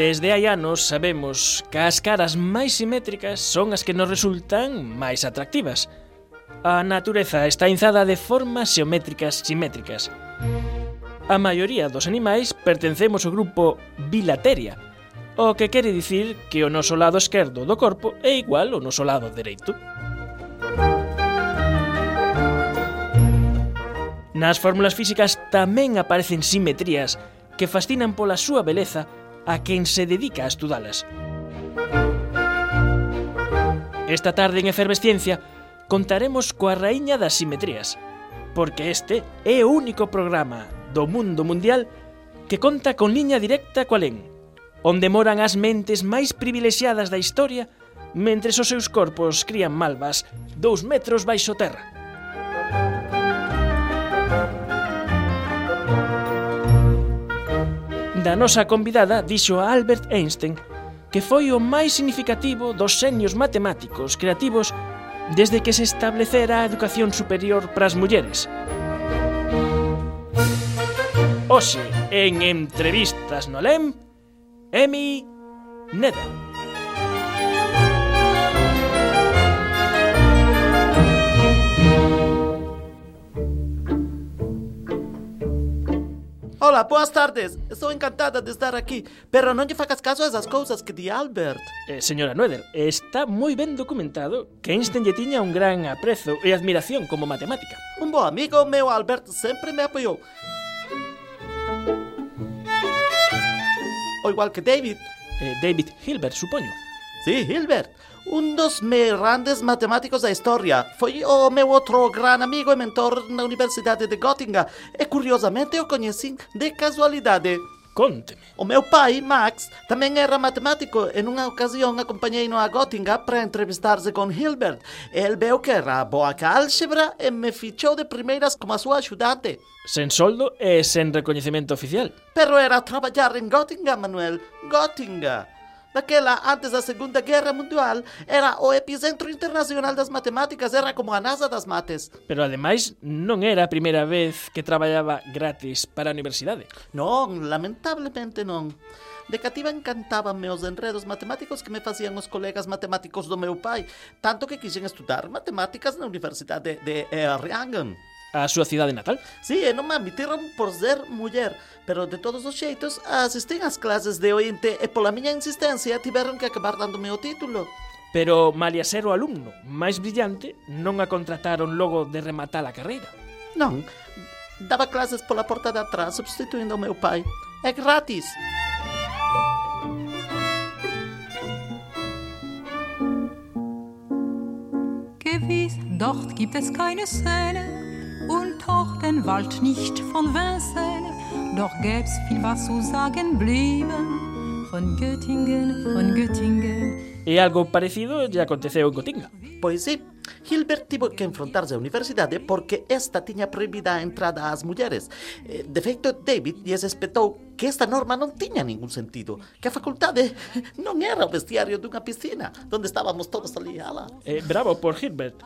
Desde hai anos sabemos que as caras máis simétricas son as que nos resultan máis atractivas. A natureza está inzada de formas xeométricas simétricas. A maioría dos animais pertencemos ao grupo Bilateria, o que quere dicir que o noso lado esquerdo do corpo é igual ao noso lado dereito. Nas fórmulas físicas tamén aparecen simetrías que fascinan pola súa beleza a quen se dedica a estudalas. Esta tarde en Efervesciencia contaremos coa raíña das simetrías, porque este é o único programa do mundo mundial que conta con liña directa co alén, onde moran as mentes máis privilexiadas da historia mentres os seus corpos crían malvas dous metros baixo terra. da nosa convidada dixo a Albert Einstein que foi o máis significativo dos xenios matemáticos creativos desde que se establecera a educación superior para as mulleres. Oxe, en entrevistas no LEM, Emi Nedel. Hola, boas tardes. Estou encantada de estar aquí, pero non lle facas caso a esas cousas que di Albert. Eh, señora Noether, está moi ben documentado que Einstein lle tiña un gran aprezo e admiración como matemática. Un bo amigo meu Albert sempre me apoiou. O igual que David. Eh, David Hilbert, supoño. Sí, Hilbert. Un dos meus grandes matemáticos da historia foi o meu outro gran amigo e mentor na Universidade de Göttingen e curiosamente o coñecín de casualidade. Conteme. O meu pai, Max, tamén era matemático e nunha ocasión acompañei-no a Göttingen para entrevistarse con Hilbert. El veu que era boa ca álxebra e me fichou de primeiras como a súa axudante. Sen soldo e sen recoñecemento oficial. Pero era traballar en Göttingen, Manuel. Göttingen. Daquela, antes da Segunda Guerra Mundial, era o epicentro internacional das matemáticas, era como a NASA das mates. Pero ademais, non era a primeira vez que traballaba gratis para a universidade. Non, lamentablemente non. De cativa encantábanme os enredos matemáticos que me facían os colegas matemáticos do meu pai, tanto que quixen estudar matemáticas na Universidade de Erlangen a súa cidade natal. Sí, eh, e non me admitiron por ser muller, pero de todos os xeitos, asistín ás clases de ointe e eh, pola miña insistencia tiveron que acabar dándome o título. Pero malia ser o alumno máis brillante, non a contrataron logo de rematar a carreira. Non, daba clases pola porta de atrás substituindo o meu pai. É gratis. Gewiss, dort gibt es keine Szene, den Wald nicht von Vincennes. Doch gäb's viel was zu sagen blieben von Göttingen, von Göttingen. E algo parecido lle aconteceu en Gotinga. Pois sí, Hilbert tivo que enfrontarse á universidade porque esta tiña prohibida a entrada ás mulleres. Eh, De feito, David lles espetou que esta norma non tiña ningún sentido, que a facultade non era o vestiario dunha piscina, onde estábamos todos ali, ala. Eh, bravo por Hilbert.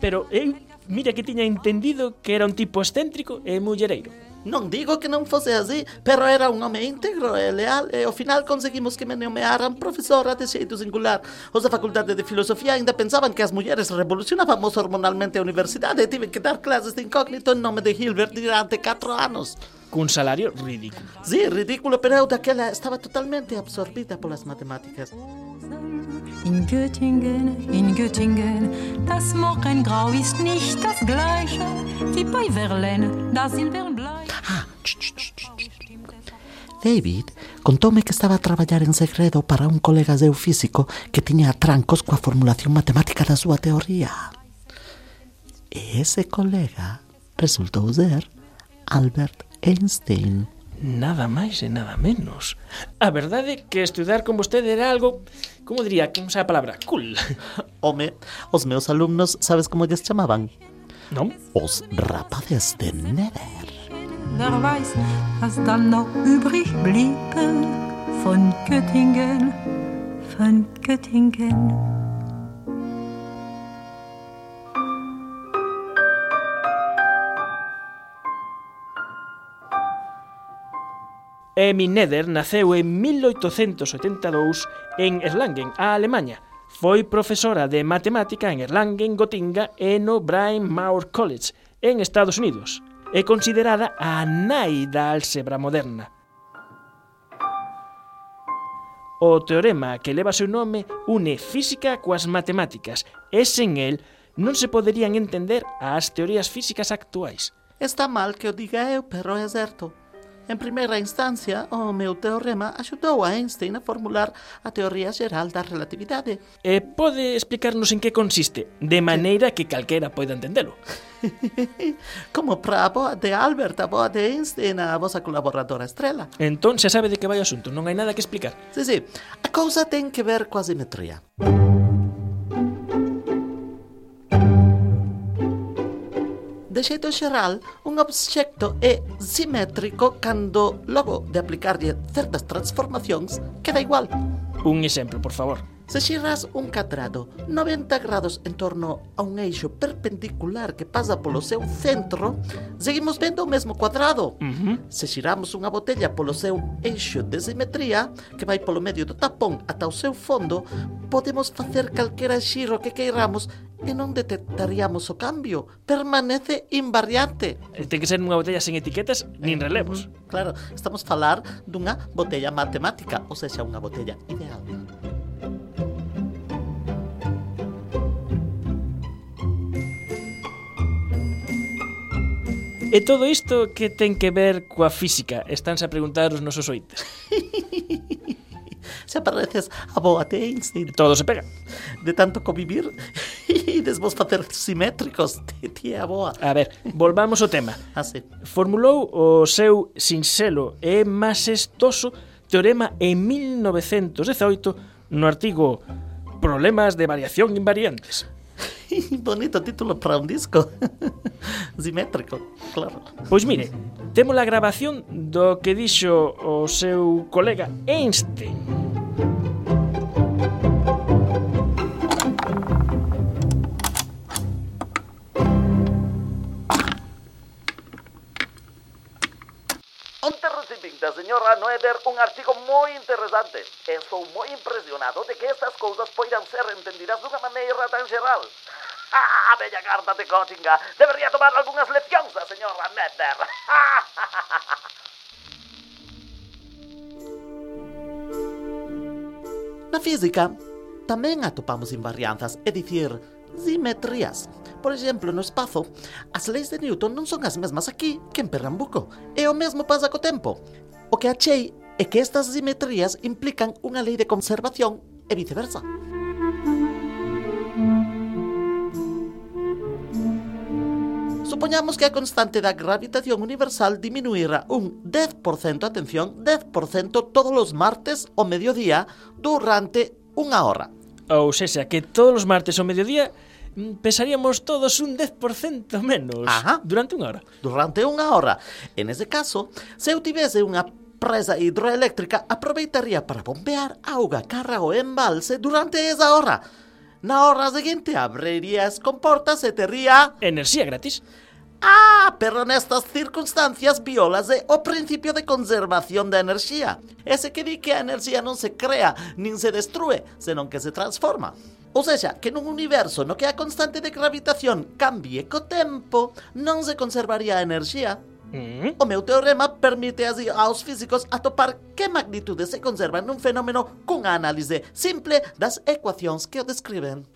Pero eu, mira que tiña entendido que era un tipo excéntrico e mullereiro. Non digo que non fose así, pero era un home íntegro e leal e ao final conseguimos que me nomearan profesora de xeito singular. Os da Facultade de Filosofía ainda pensaban que as mulleres revolucionábamos hormonalmente a universidade e tive que dar clases de incógnito en nome de Hilbert durante 4 anos. Cun salario ridículo. Sí, ridículo, pero eu daquela estaba totalmente absorbida polas matemáticas. In Göttingen, in Göttingen, das Morgengrau ist nicht das gleiche wie bei Verlaine, das Silberbleich. Ah. David contoume que estaba a traballar en segredo para un colega seu físico que tiña atrancos coa formulación matemática da súa teoría. E ese colega resultou ser Albert Einstein. Nada máis e nada menos. A verdade é que estudar con vostede era algo, como diría, que usa a palabra, cool. Home, os meus alumnos, sabes como lles chamaban? Non? Os rapazes de Never. Wer weiß, was dann noch übrig blieb von Göttingen, von Göttingen. Emmy Neder naceu en 1872 en Erlangen, a Alemanha. Foi profesora de matemática en Erlangen, Gotinga e no Brian Mauer College, en Estados Unidos. É considerada a nai da álxebra moderna. O teorema que leva seu nome une física coas matemáticas e sen el non se poderían entender as teorías físicas actuais. Está mal que o diga eu, pero é certo. En primeira instancia, o meu teorema axudou a Einstein a formular a teoría xeral da relatividade. E pode explicarnos en que consiste, de maneira que calquera poida entendelo. Como para a boa de Albert, a boa de Einstein, a vosa colaboradora estrela. Entón xa sabe de que vai o asunto, non hai nada que explicar. Sí, sí. A cousa ten que ver coa simetría. Música de xeito xeral, un obxecto é simétrico cando, logo de aplicarlle certas transformacións, queda igual. Un exemplo, por favor. Se xirás un catrado 90 grados en torno a un eixo perpendicular que pasa polo seu centro, seguimos vendo o mesmo cuadrado. Uh -huh. Se xiramos unha botella polo seu eixo de simetría, que vai polo medio do tapón ata o seu fondo, podemos facer calquera xiro que queiramos e non detectaríamos o cambio. Permanece invariante. Eh, ten que ser unha botella sen etiquetas nin eh, relevos. Claro, estamos a falar dunha botella matemática, ou seja, unha botella ideal. E todo isto que ten que ver coa física? Estánse a preguntar os nosos oites. Se apareces a boa te Einstein. Todo se pega. De tanto convivir e desvos facer simétricos te, te a boa. A ver, volvamos ao tema. Ah, sí. Formulou o seu sinxelo e masestoso teorema en 1918 no artigo Problemas de variación invariantes. Bonito título para un disco. Simétrico, claro. Pois mire, temos a grabación do que dixo o seu colega Einstein. Onte recibín da señora Noeder un artigo moi interesante. Estou moi impresionado de que estas cousas poidan ser entendidas dunha maneira tan xeral. ¡Ah, bella carta de Gottinga! Debería tomar algunhas leccións da señora Nether. Na física, tamén atopamos invarianzas, é dicir, simetrías. Por exemplo, no espazo, as leis de Newton non son as mesmas aquí que en Pernambuco. E o mesmo pasa co tempo. O que achei é que estas simetrías implican unha lei de conservación e viceversa. Supoñamos que a constante da gravitación universal diminuíra un 10%, atención, 10% todos os martes ao mediodía durante unha hora. Ou sexa, que todos os martes ao mediodía mm, pesaríamos todos un 10% menos Ajá. durante unha hora. Durante unha hora. En ese caso, se eu tivese unha presa hidroeléctrica aproveitaría para bombear auga carra ao embalse durante esa hora. Na hora seguinte abrirías con e tería... Enerxía gratis. Ah, pero nestas circunstancias violase o principio de conservación da enerxía. Ese que di que a enerxía non se crea, nin se destrue, senón que se transforma. Ou seja, que nun universo no que a constante de gravitación cambie co tempo, non se conservaría a enerxía. Mm. O meu teorema permite así aos físicos atopar que magnitude se conserva nun fenómeno cunha análise simple das ecuacións que o describen.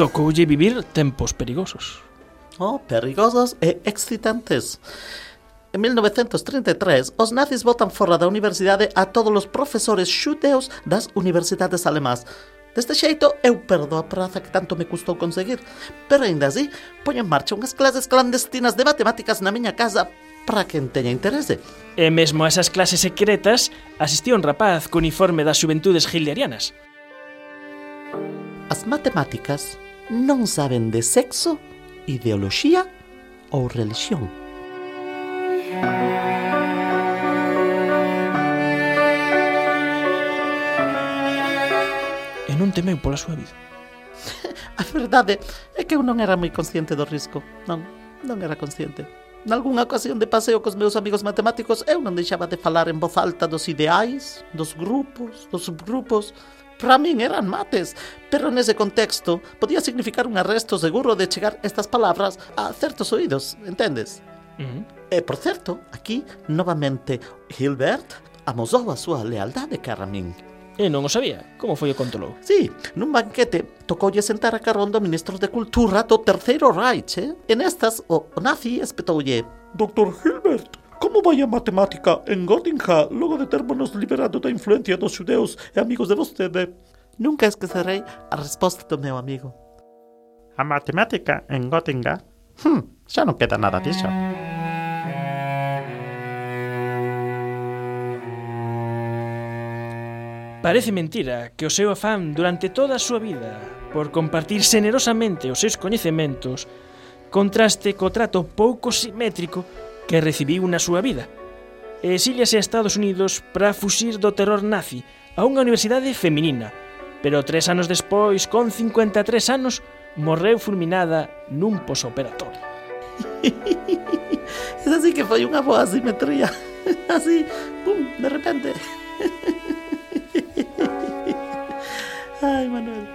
tocoulle vivir tempos perigosos. Oh, perigosos e excitantes. En 1933, os nazis botan fora da universidade a todos os profesores xudeus das universidades alemás. Deste xeito, eu perdo a praza que tanto me custou conseguir. Pero ainda así, poño en marcha unhas clases clandestinas de matemáticas na miña casa para quen teña interese. E mesmo a esas clases secretas asistía un rapaz co uniforme das xuventudes hitlerianas. As matemáticas non saben de sexo, ideoloxía ou religión. E non temeu pola súa vida. A verdade é que eu non era moi consciente do risco. Non, non era consciente. Nalgúnha ocasión de paseo cos meus amigos matemáticos, eu non deixaba de falar en voz alta dos ideais, dos grupos, dos subgrupos, para min eran mates, pero nese contexto podía significar un arresto seguro de chegar estas palabras a certos oídos, entendes? Uh eh, -huh. E, por certo, aquí, novamente, Hilbert amosou a súa lealdade cara a min. E eh, non o sabía. Como foi o contolou? Sí, nun banquete tocoulle sentar a carón do ministro de Cultura do Terceiro Reich. Eh? En estas, o, o nazi espetoulle Dr. Hilbert, Como vai a matemática en Göttingen logo de termonos liberado da influencia dos xudeus e amigos de vostede? Nunca esquecerei a resposta do meu amigo. A matemática en Göttingen? Hm, xa non queda nada disso. Parece mentira que o seu afán durante toda a súa vida por compartir xenerosamente os seus coñecementos contraste co trato pouco simétrico que recibiu na súa vida. Exíliase a Estados Unidos para fuxir do terror nazi a unha universidade feminina, pero tres anos despois, con 53 anos, morreu fulminada nun posoperatorio. Esa sí que foi unha boa simetría. Así, pum, de repente. Ai, Manuel.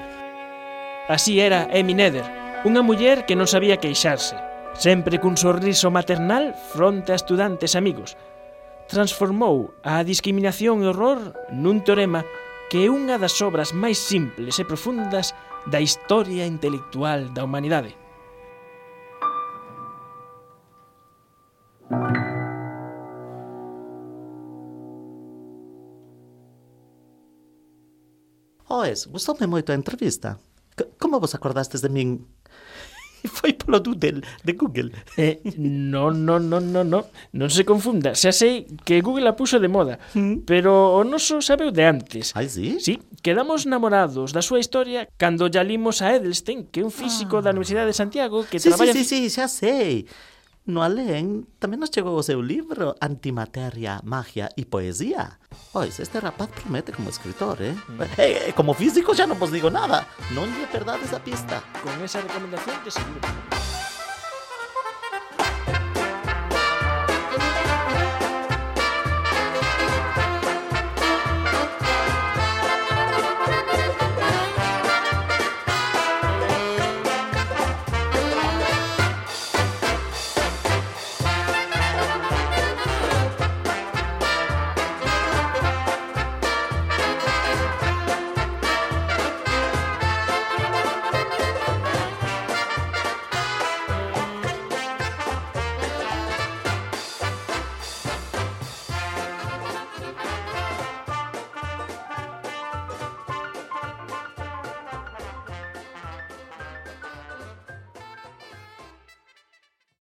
Así era Amy Nether, unha muller que non sabía queixarse, sempre cun sorriso maternal fronte a estudantes amigos. Transformou a discriminación e horror nun teorema que é unha das obras máis simples e profundas da historia intelectual da humanidade. Oes, gustoume moito a entrevista. C como vos acordastes de min? foi polo Doodle de Google. Eh, no, no, no, no, no, non se confunda. Xa sei que Google a puxo de moda, mm. pero o noso sabe o de antes. Ai, sí? Sí, quedamos namorados da súa historia cando ya limos a Edelstein, que é un físico ah. da Universidade de Santiago que sí, traballa... Sí, sí, sí, xa sei. No aleen, también nos llegó su libro Antimateria, Magia y Poesía. Pois, este rapaz promete como escritor, ¿eh? Mm. Hey, como físico ya no os digo nada. No ni verdad esa pista. Con esa recomendación te seguro.